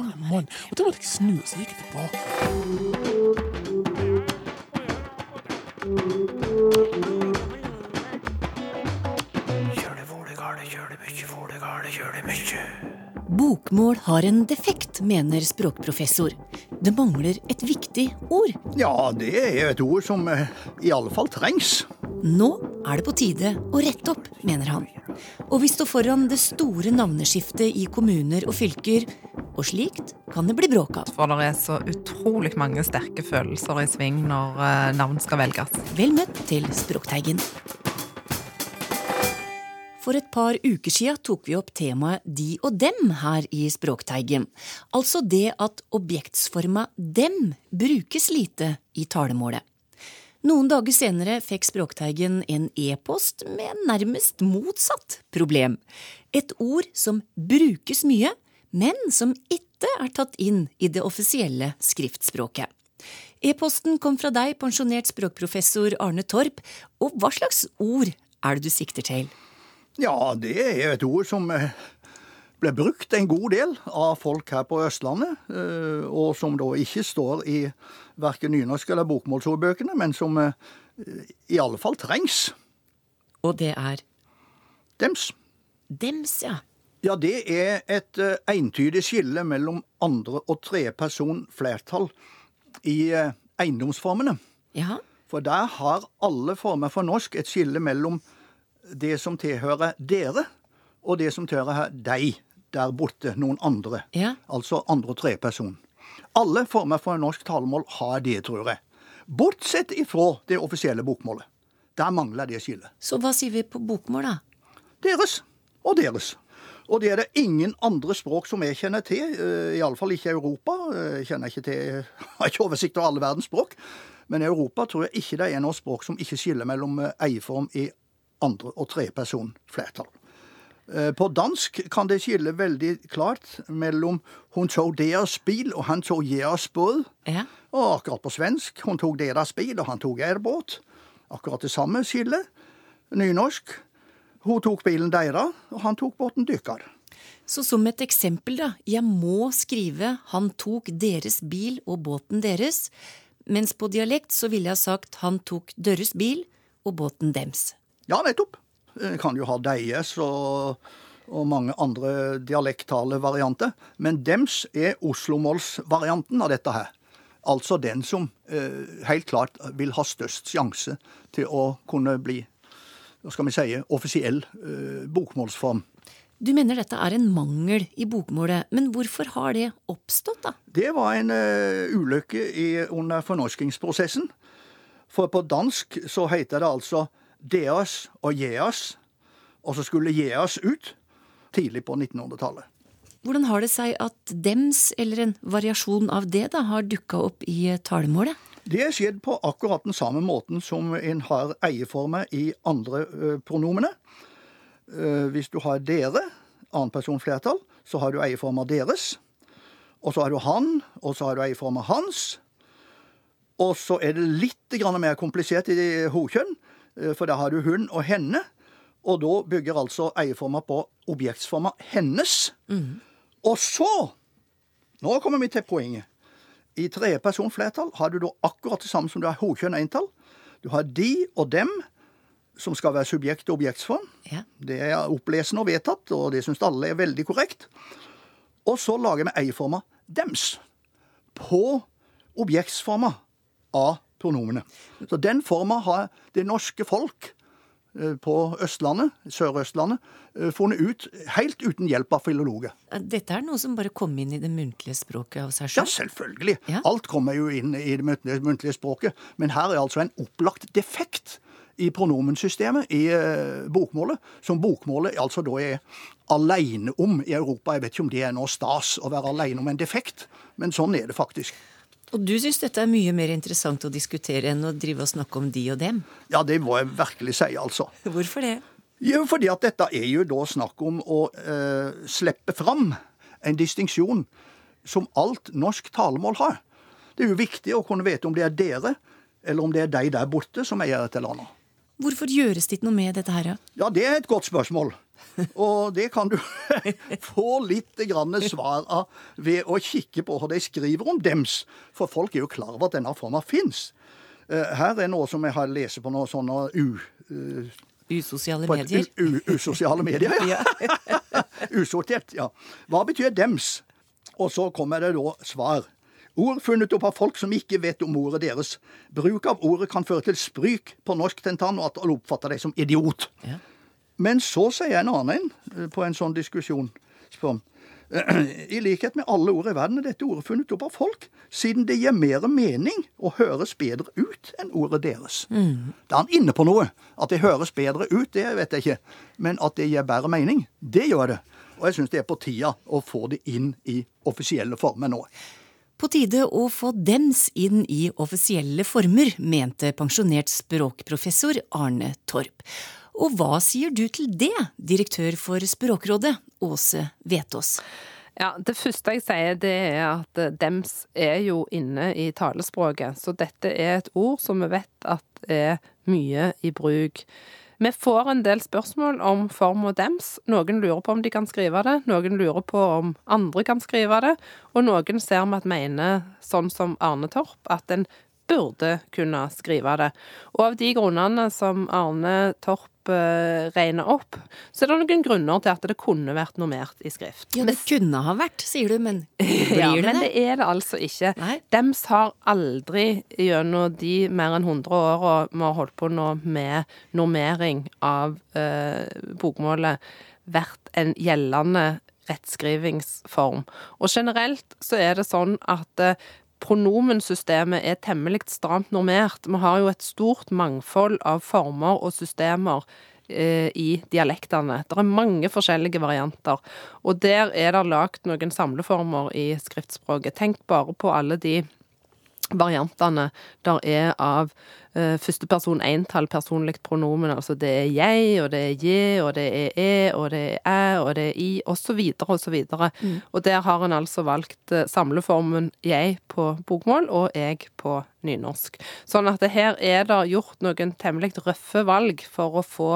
Come mann. Og da måtte jeg snu, og så gikk jeg tilbake. Bokmål har en defekt, mener språkprofessor. Det mangler et viktig ord. Ja, det er et ord som eh, i alle fall trengs. Nå er det på tide å rette opp, mener han. Og vi står foran det store navneskiftet i kommuner og fylker. Og slikt kan det bli bråk av. For det er så utrolig mange sterke følelser i sving når eh, navn skal velges. Vel møtt til Språkteigen. For et par uker siden tok vi opp temaet de og dem her i Språkteigen. Altså det at objektsforma dem brukes lite i talemålet. Noen dager senere fikk Språkteigen en e-post med nærmest motsatt problem. Et ord som brukes mye, men som ikke er tatt inn i det offisielle skriftspråket. E-posten kom fra deg, pensjonert språkprofessor Arne Torp, og hva slags ord er det du sikter til? Ja, det er et ord som eh, ble brukt en god del av folk her på Østlandet, eh, og som da ikke står i verken nynorsk- eller bokmålsordbøkene, men som eh, i alle fall trengs. Og det er Dems. dems, ja. Ja, det er et eh, entydig skille mellom andre- og tredjeperson flertall i eh, eiendomsformene. Ja, For der har alle former for norsk et skille mellom det som tilhører dere, og det som tilhører deg der borte, noen andre. Ja. Altså andre- og treperson. Alle former for norsk talemål har det, tror jeg. Bortsett ifra det offisielle bokmålet. Der mangler det skillet. Så hva sier vi på bokmål, da? Deres og deres. Og det er det ingen andre språk som jeg kjenner til, eh, iallfall ikke Europa. Eh, Jeg kjenner ikke til, har ikke oversikt over alle verdens språk. Men i Europa tror jeg ikke det er noe språk som ikke skiller mellom eieform eierform i andre- og tredjeperson flertall. Eh, På dansk kan det skille veldig klart mellom 'hun tog deres bil' og 'han tog jeres båt'. Ja. Og akkurat på svensk 'hun tog deres bil' og 'han tog er båt'. Akkurat det samme skillet. Nynorsk 'hun tok bilen deres, og 'han tok båten dykker. Så som et eksempel, da. Jeg må skrive 'han tok deres bil og båten deres', mens på dialekt så ville jeg sagt 'han tok deres bil og båten dems'. Ja, nettopp. En kan jo ha deies og, og mange andre dialektale varianter. Men dems er oslomålsvarianten av dette her. Altså den som eh, helt klart vil ha størst sjanse til å kunne bli hva skal vi si, offisiell eh, bokmålsform. Du mener dette er en mangel i bokmålet, men hvorfor har det oppstått, da? Det var en uh, ulykke i, under fornorskingsprosessen. For på dansk så heter det altså deas og jeas, og så skulle jeas ut tidlig på 1900-tallet. Hvordan har det seg at dems, eller en variasjon av det, da, har dukka opp i eh, talemålet? Det er skjedd på akkurat den samme måten som en har eierformer i andre ø, pronomene. Eh, Hvis du har dere, annenpersonflertall, så har du eierformer deres. Og så har du han, og så har du eierformer hans. Og så er det litt mer komplisert i hokjønn, eh, for da har du hun og henne. Og da bygger altså eierformer på objektsformer hennes. Og så Nå kommer vi til poenget. I tredjepersonflertall har du da akkurat det samme som du har hokjønn entall. Du har de og dem, som skal være subjekt og objektsform. Ja. Det er opplesende og vedtatt, og det syns alle er veldig korrekt. Og så lager vi eierforma dems på objektsforma av pronomene. Så den forma har det norske folk på Østlandet, Sør-Østlandet, eh, funnet ut helt uten hjelp av filologer. Dette er noe som bare kom inn i det muntlige språket av seg Ja, selvfølgelig. Ja. Alt kommer jo inn i det muntlige, muntlige språket. Men her er altså en opplagt defekt i pronomensystemet i eh, bokmålet, som bokmålet altså da er aleine om i Europa. Jeg vet ikke om det er noe stas å være aleine om en defekt, men sånn er det faktisk. Og du syns dette er mye mer interessant å diskutere enn å drive og snakke om de og dem? Ja, det må jeg virkelig si, altså. Hvorfor det? Jo, fordi at dette er jo da snakk om å eh, slippe fram en distinksjon som alt norsk talemål har. Det er jo viktig å kunne vite om det er dere, eller om det er de der borte som eier dette eller annet. Hvorfor gjøres det ikke noe med dette her? da? Ja, det er et godt spørsmål. Og det kan du få litt svar av ved å kikke på hva de skriver om dems. For folk er jo klar over at denne forma fins. Her er noe som jeg har lest på noe sånne u... eh, Usosiale medier. usosiale medier, ja. Usortert, ja. Hva betyr dems? Og så kommer det da svar. Ord funnet opp av folk som ikke vet om ordet deres. Bruk av ordet kan føre til spryk på norsk tentan, og at alle oppfatter deg som idiot. Ja. Men så sier en annen en eh, på en sånn diskusjon. Spør I likhet med alle ord i verden er dette ordet funnet opp av folk, siden det gir mer mening og høres bedre ut enn ordet deres. Da er han inne på noe. At det høres bedre ut, det vet jeg ikke. Men at det gir bedre mening, det gjør det. Og jeg syns det er på tida å få det inn i offisielle former nå. På tide å få dems inn i offisielle former, mente pensjonert språkprofessor Arne Torp. Og hva sier du til det, direktør for Språkrådet, Åse Vetås? Ja, Det første jeg sier, det er at dems er jo inne i talespråket. Så dette er et ord som vi vet at er mye i bruk. Vi får en del spørsmål om form og dems. Noen lurer på om de kan skrive det, noen lurer på om andre kan skrive det, og noen ser vi at mener, sånn som Arne Torp, at en burde kunne skrive det. Og av de grunnene som Arne Torp eh, regner opp, så er det noen grunner til at det kunne vært normert i skrift. Ja, det kunne ha vært, sier du, men blir Ja, det men det? det er det altså ikke. Nei. Dems har aldri gjennom de mer enn 100 åra vi har holdt på nå med normering av eh, bokmålet, vært en gjeldende rettskrivingsform. Og generelt så er det sånn at eh, pronomensystemet er temmelig stramt normert. Vi har jo et stort mangfold av former og systemer eh, i dialektene. Det er mange forskjellige varianter. Og der er det lagd noen samleformer i skriftspråket. Tenk bare på alle de variantene der er av uh, førsteperson entall personlig pronomen. Altså det er jeg, og det er je, og det er e, og det er æ, og det er i, så videre og så videre. Og der har en altså valgt eh, samleformen jeg på bokmål og jeg på nynorsk. Sånn at det her er det gjort noen temmelig røffe valg for å få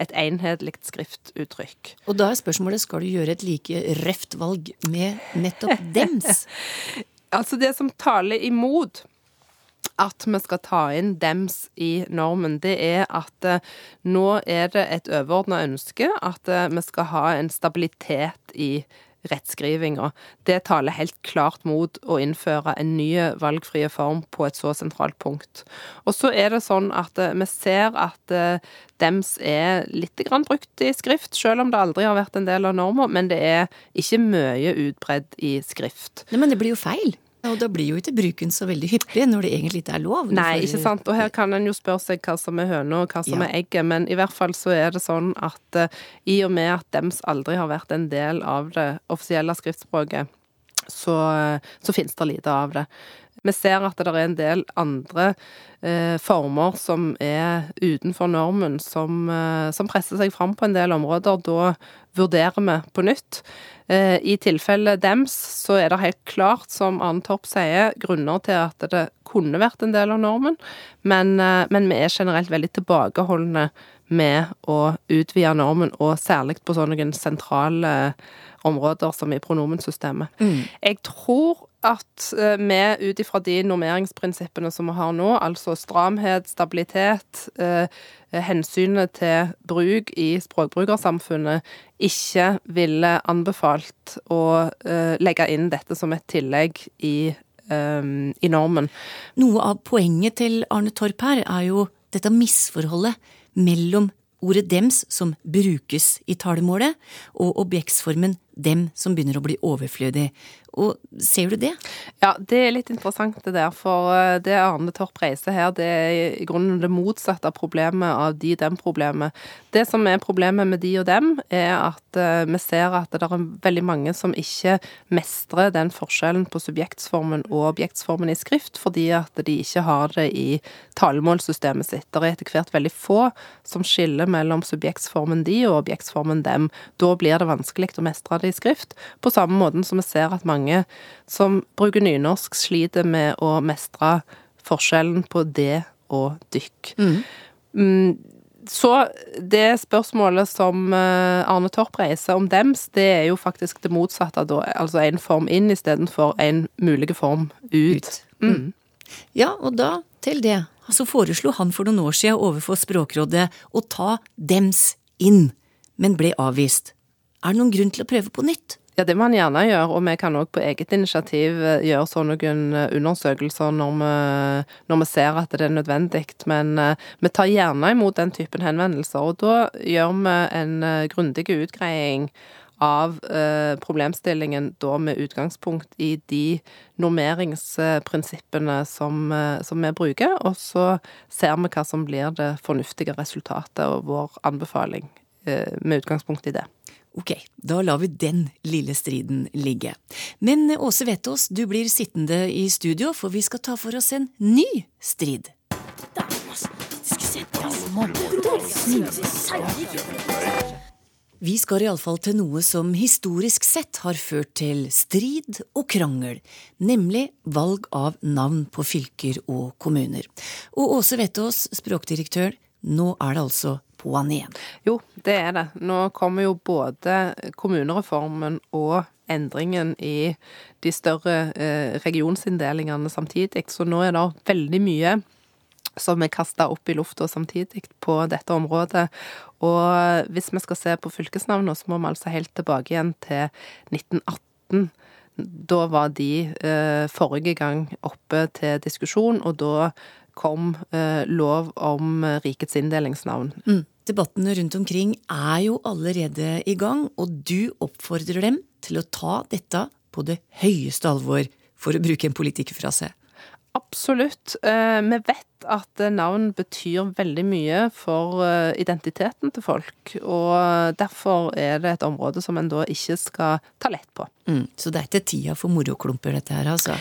et enhetlig skriftuttrykk. Og da er spørsmålet, skal du gjøre et like røft valg med nettopp dems? Altså det som taler imot at vi skal ta inn dems i normen, det er at eh, nå er det et overordna ønske at eh, vi skal ha en stabilitet i rettskrivinga. Det taler helt klart mot å innføre en ny valgfrie form på et så sentralt punkt. Og så er det sånn at eh, vi ser at eh, dems er litt grann brukt i skrift, selv om det aldri har vært en del av norma, men det er ikke mye utbredd i skrift. Nei, men det blir jo feil. Og da blir jo ikke bruken så veldig hyppig når det egentlig ikke er lov. Nei, ikke sant. Og her kan en jo spørre seg hva som er høna og hva som Ja. er egget, men i hvert fall så er det sånn at uh, i og med at dems aldri har vært en del av det offisielle skriftspråket, så, eh, så finnes det lite av det. Vi ser at det er en del andre eh, former som er utenfor normen, som, eh, som presser seg fram på en del områder. Da vurderer vi på nytt. Eh, I tilfelle dems så er det helt klart, som Arne Torp sier, grunner til at det kunne vært en del av normen, men, eh, men vi er generelt veldig tilbakeholdne med å utvide normen, og særlig på sånne sentrale områder som i pronomensystemet. Jeg tror at eh, vi ut ifra de normeringsprinsippene som vi har nå, altså stramhet, stabilitet, eh, hensynet til bruk i språkbrukersamfunnet, ikke ville anbefalt å eh, legge inn dette som et tillegg i, i normen. Noe av poenget til Arne Torp her er jo dette misforholdet mellom ordet dems, som brukes i talemålet, og objektsformen dem, som begynner å bli overflødig. Og ser du det? Ja, det er litt interessant det der, for eh, det Arne Torp reiser her, det er i grunnen det motsatte av problemet av de-dem-problemet. Det som er problemet med de og dem, er at eh, vi ser at det er veldig mange som ikke mestrer den forskjellen på subjektsformen og objektsformen i skrift, fordi at de ikke har det i talemålssystemet sitt. Det er etter hvert veldig få som skiller mellom subjektsformen de og objektsformen dem. Da blir det vanskelig å mestre det i skrift, på samme måten som vi ser at mange som bruker nynorsk, sliter med å mestre forskjellen på det og dykk. Mm, Så det spørsmålet som eh, Arne Torp reiser om dems, det er jo faktisk det motsatte, da. Altså en form inn istedenfor en mulig form ut. Ut. Mm. Ja, og da til det. Så foreslo han for noen år siden overfor Språkrådet å ta dems inn, men ble avvist. Er det noen grunn til å prøve på nytt? Ja, det må han gjerne gjøre, og vi kan òg på eget initiativ eh, gjøre sånne eh, undersøkelser når vi, når vi ser at det er nødvendig. Men uh, vi tar gjerne imot den typen henvendelser, og da gjør vi en grundig utgreiing av problemstillingen da med utgangspunkt i de normeringsprinsippene som, som vi bruker, og så ser vi hva som blir det fornuftige resultatet og vår anbefaling med utgangspunkt i det. Ok, da lar vi den lille striden ligge. Men Åse Vetås, du blir sittende i studio, for vi skal ta for oss en ny strid. Vi skal iallfall til noe som historisk sett har ført til strid og krangel, nemlig valg av navn på fylker og kommuner. Og Åse Vetås, språkdirektør, nå er det altså på'n igjen. Jo, det er det. Nå kommer jo både kommunereformen og endringen i de større eh, regionsinndelingene samtidig, så nå er det veldig mye som er kasta opp i lufta samtidig på dette området. Og hvis vi skal se på fylkesnavnene, så må vi altså helt tilbake igjen til 1918. Da var de eh, forrige gang oppe til diskusjon, og da kom eh, lov om rikets inndelingsnavn. Mm. Debattene rundt omkring er jo allerede i gang, og du oppfordrer dem til å ta dette på det høyeste alvor, for å bruke en politikerfrase. Absolutt. Eh, vi vet at navn betyr veldig mye for eh, identiteten til folk, og derfor er det et område som en da ikke skal ta lett på. Mm, så det er ikke tida for moroklumper, dette her, altså?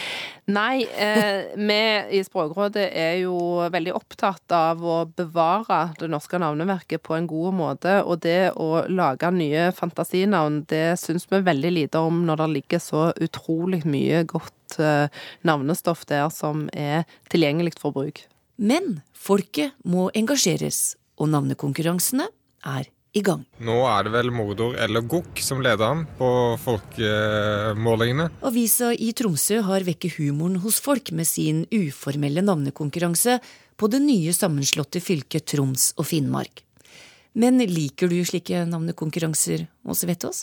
Nei, eh, vi i Språkrådet er jo veldig opptatt av å bevare det norske navneverket på en god måte, og det å lage nye fantasinavn, det syns vi veldig lite om når det ligger så utrolig mye godt Eh, navnestoff der som er tilgjengelig for bruk. Men folket må engasjeres, og navnekonkurransene er i gang. Nå er det vel Mordor eller Gokk som leder an på folkemålingene. Avisa i Tromsø har vekket humoren hos folk med sin uformelle navnekonkurranse på det nye sammenslåtte fylket Troms og Finnmark. Men liker du slike navnekonkurranser, Åse Vettås?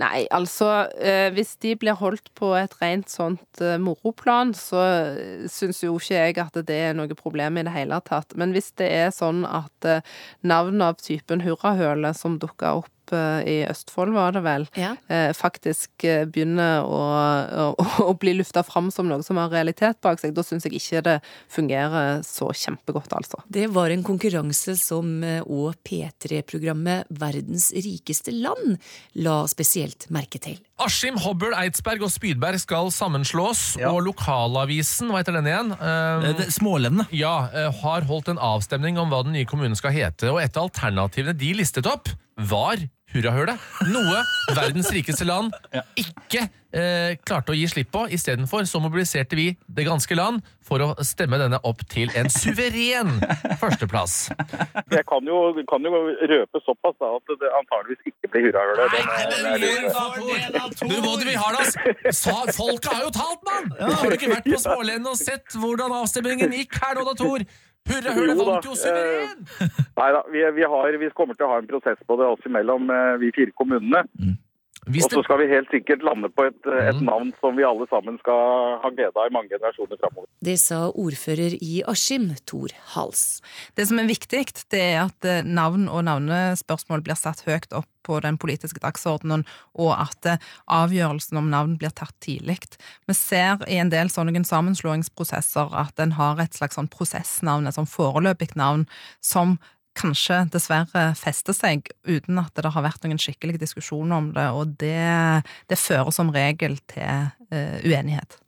Nei, altså eh, hvis de blir holdt på et rent sånt eh, moroplan, så eh, syns jo ikke jeg at det er noe problem i det hele tatt. Men hvis det er sånn at navn av typen Hurrahøle som dukker opp i Østfold, var det vel, ja. faktisk begynner å, å, å bli lufta fram som noe som har realitet bak seg, da syns jeg ikke det fungerer så kjempegodt, altså. Det var en konkurranse som òg P3-programmet Verdens rikeste land la spesielt merke til. Askim, Hobøl, Eidsberg og Spydberg skal sammenslås, ja. og lokalavisen, hva heter den igjen? Uh, Smålendene. Ja, har holdt en avstemning om hva den nye kommunen skal hete, og et av alternativene de listet opp, var hurrahølet. Noe verdens rikeste land ikke eh, klarte å gi slipp på. Istedenfor så mobiliserte vi det ganske land for å stemme denne opp til en suveren førsteplass. Jeg kan jo, kan jo røpe såpass da, at det antageligvis ikke blir hurrahølet. Du må du vi har da Sa, Folket har jo talt, mann! Har du ikke vært på Smålenden og sett hvordan avstemningen gikk her nå da, Tor? Hurra, hurra, vant jo suveren! Nei da, vi, vi, vi, kommer til å ha en prosess på det oss imellom, eh, vi fire kommunene. Mm. Og så skal vi helt sikkert lande på et, et, mm. navn som vi alle sammen skal ha glede av i mange generasjoner framover. Det sa ordfører i Askim, Tor Hals. Det som er viktig, det er at eh, navn og navnespørsmål blir satt høyt opp på den politiske dagsordenen, og at eh, avgjørelsen om navn blir tatt tidlig. Vi ser i en del sånne sammenslåingsprosesser at en har et slags sånn prosessnavn, et sånn foreløpig navn, som kanskje dessverre fester seg uten at det har vært noen skikkelig diskusjon om det, og det, det fører som regel til uh, uenighet.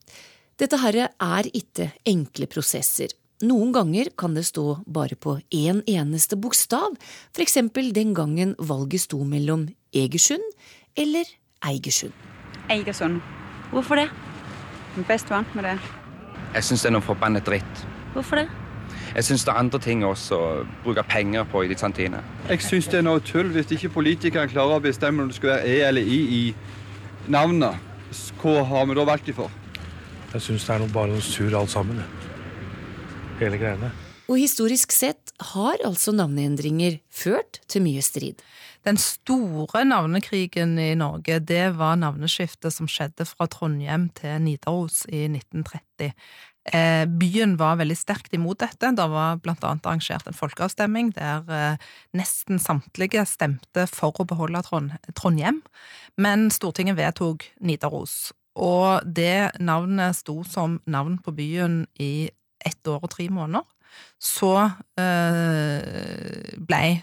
Dette her er ikke enkle prosesser. Noen ganger kan det stå bare på én en eneste bokstav, for eksempel den gangen valget sto mellom Egersund eller Eigersund. Eigersund. Hvorfor det? Jeg er best vant med det. Jeg syns det er noe forbannet dritt. Hvorfor det? Jeg syns det er andre ting også å bruke penger på i de tantiene. Jeg syns det er noe tull hvis ikke politikerne klarer å bestemme om det skal være E eller I i navnet. Hva har vi da valgt de for? Jeg syns det er noe, bare noe surr alt sammen. Hele greiene. Og historisk sett har altså navneendringer ført til mye strid. Den store navnekrigen i Norge, det var navneskiftet som skjedde fra Trondheim til Nidaros i 1930. Eh, byen var veldig sterkt imot dette. Det var blant annet arrangert en folkeavstemning der eh, nesten samtlige stemte for å beholde Trondheim, men Stortinget vedtok Nidaros. Og det navnet sto som navn på byen i ett år og tre måneder. Så eh, blei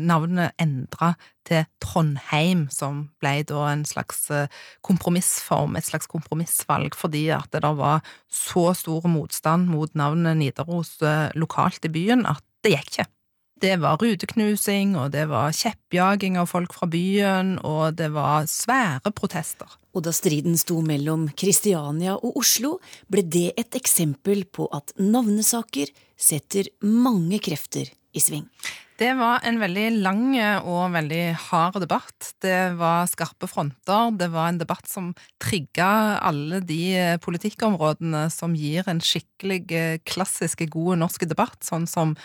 navnet endra til Trondheim, som ble da en slags eh, kompromissform, et slags kompromissvalg, fordi at det var så stor motstand mot navnet Nidaros eh, lokalt i byen at det gikk ikke. Det var ruteknusing, og det var kjeppjaging av folk fra byen, og det var svære protester. Og da striden sto mellom Kristiania og Oslo, ble det et eksempel på at navnesaker setter mange krefter i sving. Det var en veldig lang og veldig hard debatt. Det var skarpe fronter. Det var en debatt som trigga alle de politikkområdene som gir en skikkelig eh, klassisk god norsk debatt, sånn som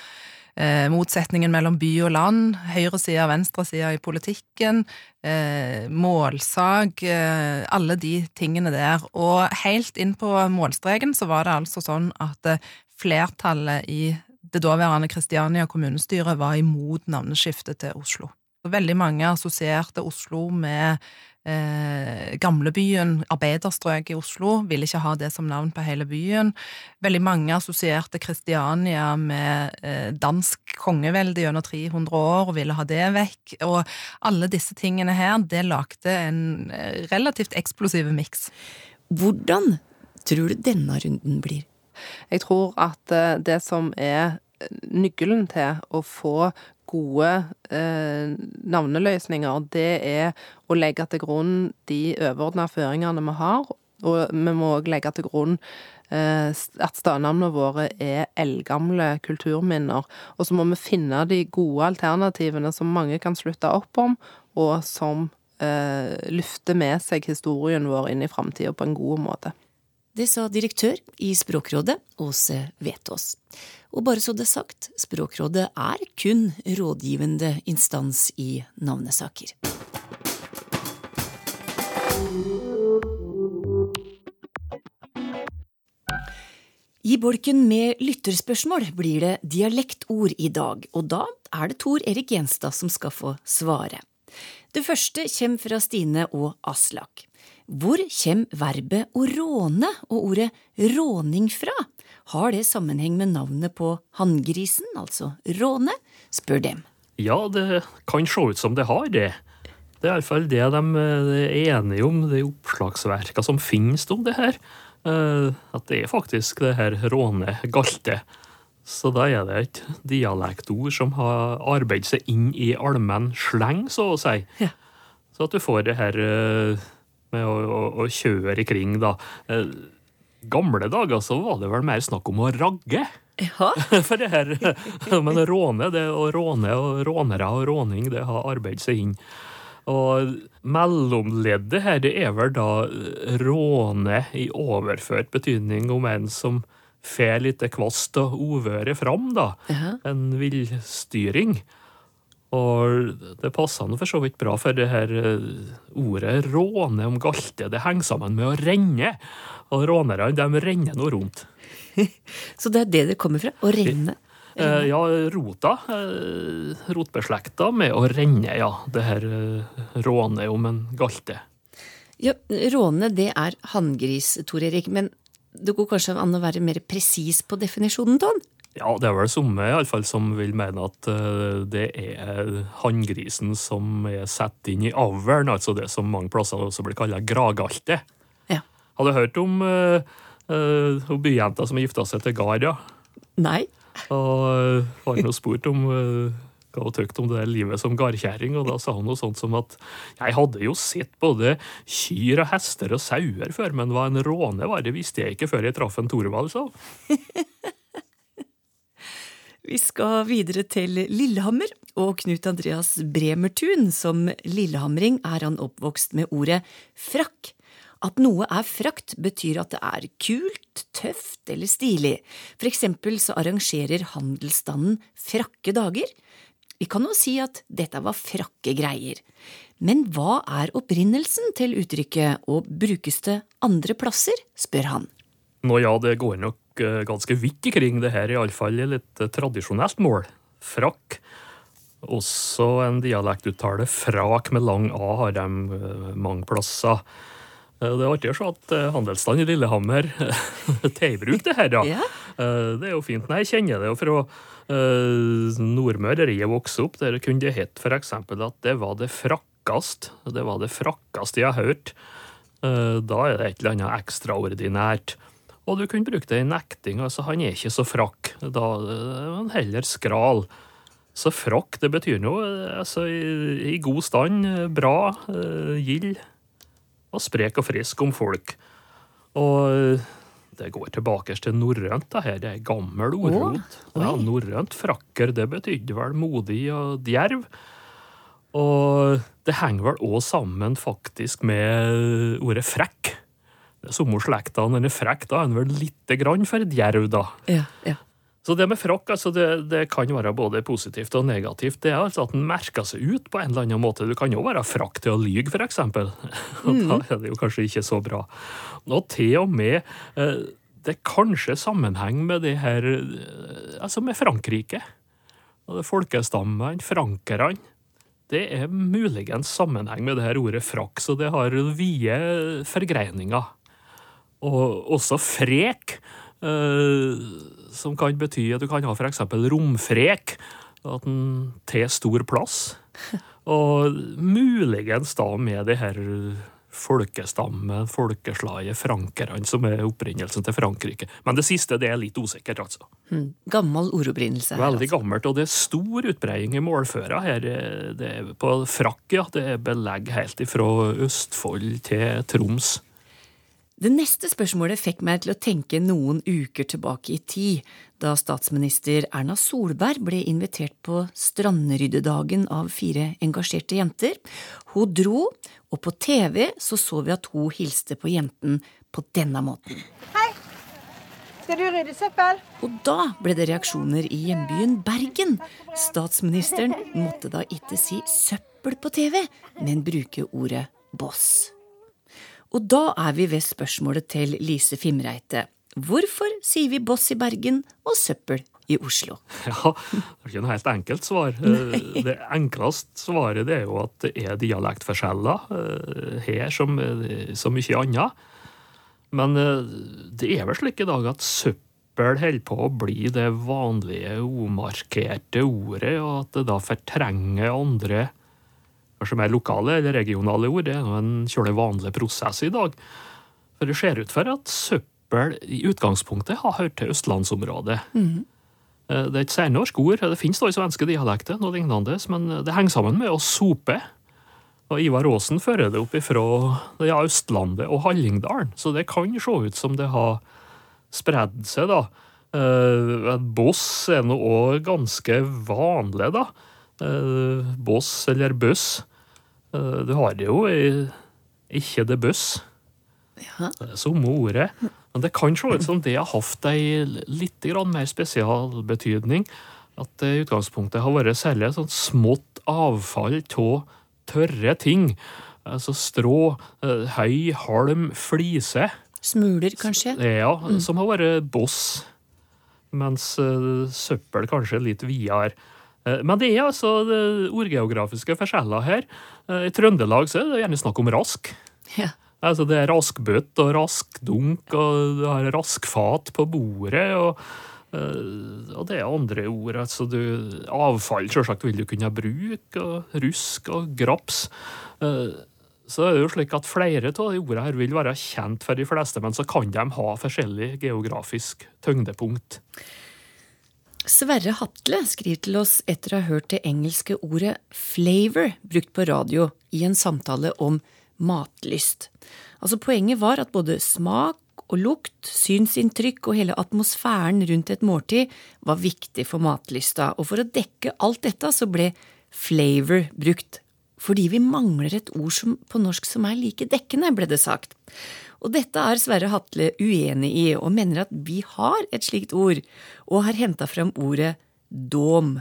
eh, motsetningen mellom by og land, høyresida og venstresida i politikken, eh, målsag eh, alle de tingene der. Og helt inn på målstreken så var det altså sånn at eh, flertallet i det daværende Kristiania kommunestyre var imot navneskiftet til Oslo. Veldig mange assosierte Oslo med eh, gamlebyen, arbeiderstrøk i Oslo, ville ikke ha det som navn på hele byen. Veldig mange assosierte Kristiania med eh, dansk kongevelde gjennom 300 år og ville ha det vekk. Og alle disse tingene her, det lagde en eh, relativt eksplosiv miks. Hvordan tror du denne runden blir? Jeg tror at eh, det som er nøkkelen til å få gode eh, navneløsninger, det er å legge til grunn de overordna føringene vi har. Og vi må òg legge til grunn eh, at stadnavnene våre er eldgamle kulturminner. Og så må vi finne de gode alternativene som mange kan slutte opp om, og som eh, lufter med seg historien vår inn i framtida på en god måte. Det sa direktør i Språkrådet, Åse Vetås. Og bare så det er sagt, Språkrådet er kun rådgivende instans i navnesaker. I bolken med lytterspørsmål blir det dialektord i dag, og da er det Tor Erik Gjenstad som skal få svare. Det første kommer fra Stine og Aslak. Hvor kommer verbet å råne og ordet råning fra? Har det sammenheng med navnet på hanngrisen, altså råne? spør dem. Ja, det kan se ut som det har det. Det er iallfall det de er enige om, de oppslagsverka som finnes om det her. Eh, at det er faktisk det her råne galte. Så da er det et dialektord som har arbeidet seg inn i allmenn sleng, så å si. Ja. Så at du får det her eh, med å, å, å kjøre kring, da. Eh, gamle dager så var det vel mer snakk om å ragge. Ja. For det her Men råne, det å råne og rånere og råning, det har arbeidet seg inn. Og mellomleddet her, det er vel da råne i overført betydning om en som får litt kvast og uvøre fram, da. Ja. En villstyring. Og det passer nå for så vidt bra, for det her eh, ordet råne om galte det henger sammen med å renne. Og rånerne de renner nå rundt. Så det er det det kommer fra? Å renne? Eh, ja, rota. Eh, rotbeslekta med å renne, ja. Det her eh, råne om en galte. Ja, Råne det er hanngris, Tor Erik, men det går kanskje an å være mer presis på definisjonen, Ton? Ja, det er vel somme iallfall som vil mene at uh, det er hanngrisen som er satt inn i avlen, altså det som mange plasser også blir kalt gragalte. Ja. Har du hørt om uh, uh, byjenta som har gifta seg til gard, ja? Nei. Og uh, har nå spurt om uh, hva hun tykte om det livet som gardkjerring, og da sa hun noe sånt som at jeg hadde jo sett både kyr og hester og sauer før, men hva en råne var, det visste jeg ikke før jeg traff en Torvald, sa Vi skal videre til Lillehammer, og Knut Andreas Bremertun. Som lillehamring er han oppvokst med ordet frakk. At noe er frakt, betyr at det er kult, tøft eller stilig. For eksempel så arrangerer handelsstanden frakke dager. Vi kan jo si at dette var frakke greier. Men hva er opprinnelsen til uttrykket, og brukes det andre plasser, spør han. Nå ja, det går nok eh, ganske vidt ikring det her, iallfall i litt eh, tradisjonelt mål. Frakk. Også en dialektuttale. Frak med lang A har de eh, mange plasser. Det er artig å se at handelsstanden i Lillehammer tar i bruk det her, da. ja. Det er jo fint. Nei, jeg kjenner det jo fra Nordmøre, der jeg vokste opp. Der kunne det hett f.eks. at det var det frakkast. Det var det frakkast jeg har hørt. Da er det et eller annet ekstraordinært. Og du kunne bruke det i nekting. altså Han er ikke så frakk. Da er han heller skral. Så frakk, det betyr noe altså, i, i god stand, bra, gild og sprek og frisk om folk. Og eh, det går tilbake til norrønt, det her. Det er gammel ordrot. Ja, norrønt frakker, det betydde vel modig og djerv. Og det henger vel òg sammen faktisk med ordet frekk. Samme slekta. Den er frekk, da er den vel lite grann for et jerv, da. Ja, ja. Så det med frakk altså det, det, kan være både positivt og negativt. Det er altså at den merker seg ut på en eller annen måte. Du kan jo være frakk til å lyge, f.eks. Og mm. da er det jo kanskje ikke så bra. Og til og med eh, Det er kanskje sammenheng med det her eh, Altså med Frankrike. Og det folkestammene, frankerne. Det er muligens sammenheng med det her ordet frakk, så det har vide forgreininger. Og også frek. Eh, som kan bety at du kan ha f.eks. romfrek. At den tar stor plass. Og muligens da med det her folkestammen, folkeslaget, frankerne, som er opprinnelsen til Frankrike. Men det siste det er litt usikkert, altså. Mm. Gammel ordopprinnelse. Veldig altså. gammelt, og det er stor utbreding i målføra her. Det er på frakk, ja. Det er belegg helt ifra Østfold til Troms. Det neste spørsmålet fikk meg til å tenke noen uker tilbake i tid, da statsminister Erna Solberg ble invitert på strandryddedagen av fire engasjerte jenter. Hun dro, og på TV så så vi at hun hilste på jenten på denne måten. Hei! Skal du rydde søppel? Og da ble det reaksjoner i hjembyen Bergen. Statsministeren måtte da ikke si søppel på TV, men bruke ordet boss. Og da er vi ved spørsmålet til Lise Fimreite. Hvorfor sier vi boss i Bergen og søppel i Oslo? Ja, Det er ikke noe helt enkelt svar. Nei. Eh, det enkleste svaret det er jo at det er dialektforskjeller eh, her som så mye annet. Men eh, det er vel slik i dag at søppel holder på å bli det vanlige omarkerte ordet, og at det da fortrenger andre kanskje mer lokale eller regionale ord. Det er en kjølig vanlig prosess i dag. For det ser ut for at søppel i utgangspunktet har hørt til østlandsområdet. Mm. Det er et særnorsk ord. Det finnes da i svenske dialekter, noe lignende, men det henger sammen med å sope. Og Ivar Aasen fører det opp ifra ja, Østlandet og Hallingdalen, så det kan se ut som det har spredd seg, da. Uh, boss er nå òg ganske vanlig, da. Uh, boss eller buss. Eh, du har jo ikke det buss. Ja. Det er samme ordet. Men det kan se ut som det har hatt ei litt mer spesialbetydning. At det i utgangspunktet har vært særlig sånn smått avfall av tørre ting. Altså strå, eh, høy, halm, flise. Smuler, kanskje? Ja, mm. som har vært boss. Mens søppel kanskje er litt videre. Uh, men det er altså ordgeografiske forskjeller her. Eh, I Trøndelag så er det gjerne snakk om rask. Ja. Altså Det er raskbøtt og raskdunk, og du har raskfat på bordet. og eh, og det er andre ord. altså du, Avfall selvsagt vil du kunne bruke, og rusk og graps. Så så er det jo slik at flere av de ordene her vil være kjent for de fleste, men så kan de ha forskjellig geografisk tyngdepunkt. Sverre Hatle skriver til oss etter å ha hørt det engelske ordet flavor brukt på radio i en samtale om matlyst. Altså Poenget var at både smak og lukt, synsinntrykk og hele atmosfæren rundt et måltid var viktig for matlysta, og for å dekke alt dette så ble flavor brukt, fordi vi mangler et ord som, på norsk som er like dekkende, ble det sagt. Og dette er Sverre Hatle uenig i, og mener at vi har et slikt ord, og har henta fram ordet dom.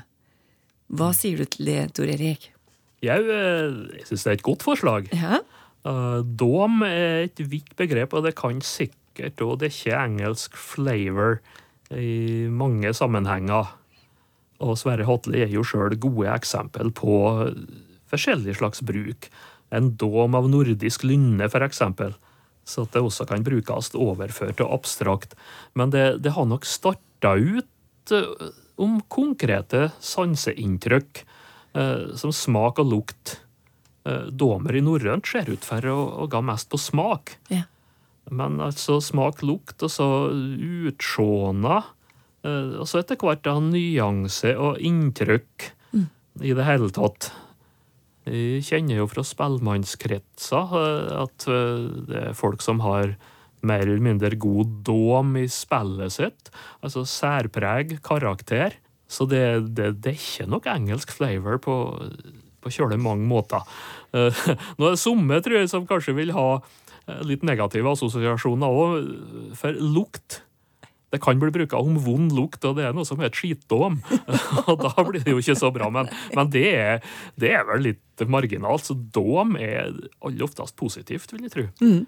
Hva sier du til det, Tor Erik? Jeg, eh, jeg syns det er et godt forslag. Ja? Uh, dom er et vidt begrep, og det kan sikkert òg dekke engelsk flavor i mange sammenhenger. Og Sverre Hatle er jo sjøl gode eksempel på forskjellig slags bruk. En dom av nordisk lynne, for eksempel. Så at det også kan brukes overført og abstrakt. Men det, det har nok starta ut uh, om konkrete sanseinntrykk, uh, som smak og lukt Eh, domer i norrønt ser ut for å, å gå mest på smak. Ja. Men altså smak, lukt, og så utsjåna. Eh, og så etter hvert da nyanse og inntrykk mm. i det hele tatt. Jeg kjenner jo fra spellemannskretser eh, at det er folk som har mer eller mindre god dåm i spillet sitt. Altså særpreg, karakter. Så det, det, er ikke nok engelsk flavor på på kjøle mange måter. Eh, nå er det somme, tror jeg, som kanskje vil ha eh, litt negative assosiasjoner òg, for lukt. Det kan bli brukt om vond lukt, og det er noe som heter skitdåm. og da blir det jo ikke så bra, men, men det, er, det, er, vel litt marginalt. Så dåm er aller oftest positivt, vil jeg tro. Mm.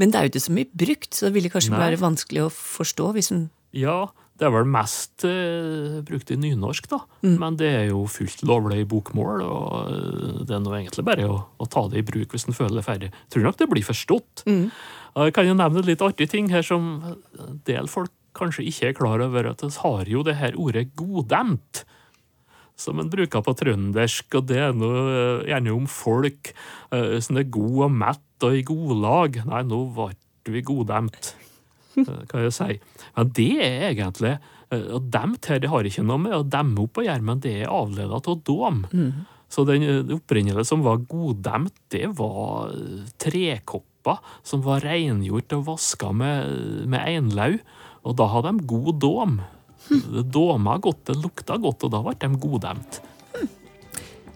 Men det er jo ikke så mye brukt, så det ville kanskje Nei. være vanskelig å forstå hvis en Ja, det er vel mest uh, brukt i nynorsk, da. Mm. Men det er jo fullt lovlig i bokmål, og uh, det er nå egentlig bare å, å, ta det i bruk hvis en føler det ferdig. Tror nok det blir forstått. Mm. Jeg kan jo nevne litt artig ting her som en del folk kanskje ikke er klar over, at vi har jo det her ordet godemt. Som en bruker på trøndersk, og det er noe uh, gjerne om folk uh, som er god og mett og i godlag. Nei, nå ble vi godemt. Eh, kan jeg si. Men det er egentlig eh, og dem her det har ikke noe med å demme opp å gjøre, men det er avleda av dåm. Mm. Så den eh, opprinnelige som var goddemt, det var trekopper som var rengjort og vaska med, med einlau. Og da hadde de god dåm. Dåma godt, det lukta godt, og da ble de goddemt.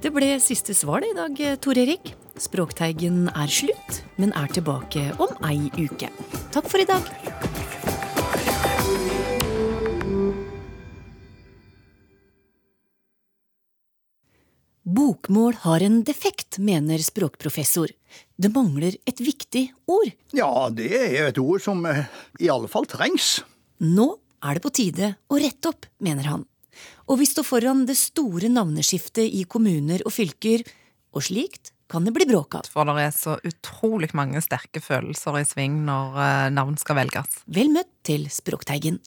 Det ble siste svar det i dag, Tor Erik. Språkteigen er slutt, men er tilbake om ei uke. Takk for i dag. Bokmål har en defekt, mener språkprofessor. Det mangler et viktig ord. Ja, det er et ord som eh, i alle fall trengs. Nå er det på tide å rette opp, mener han. Og vi står foran det store navneskiftet i kommuner og fylker, og slikt kan det bli bråk av. For det er så utrolig mange sterke følelser i sving når eh, navn skal velges. Vel møtt til Språkteigen.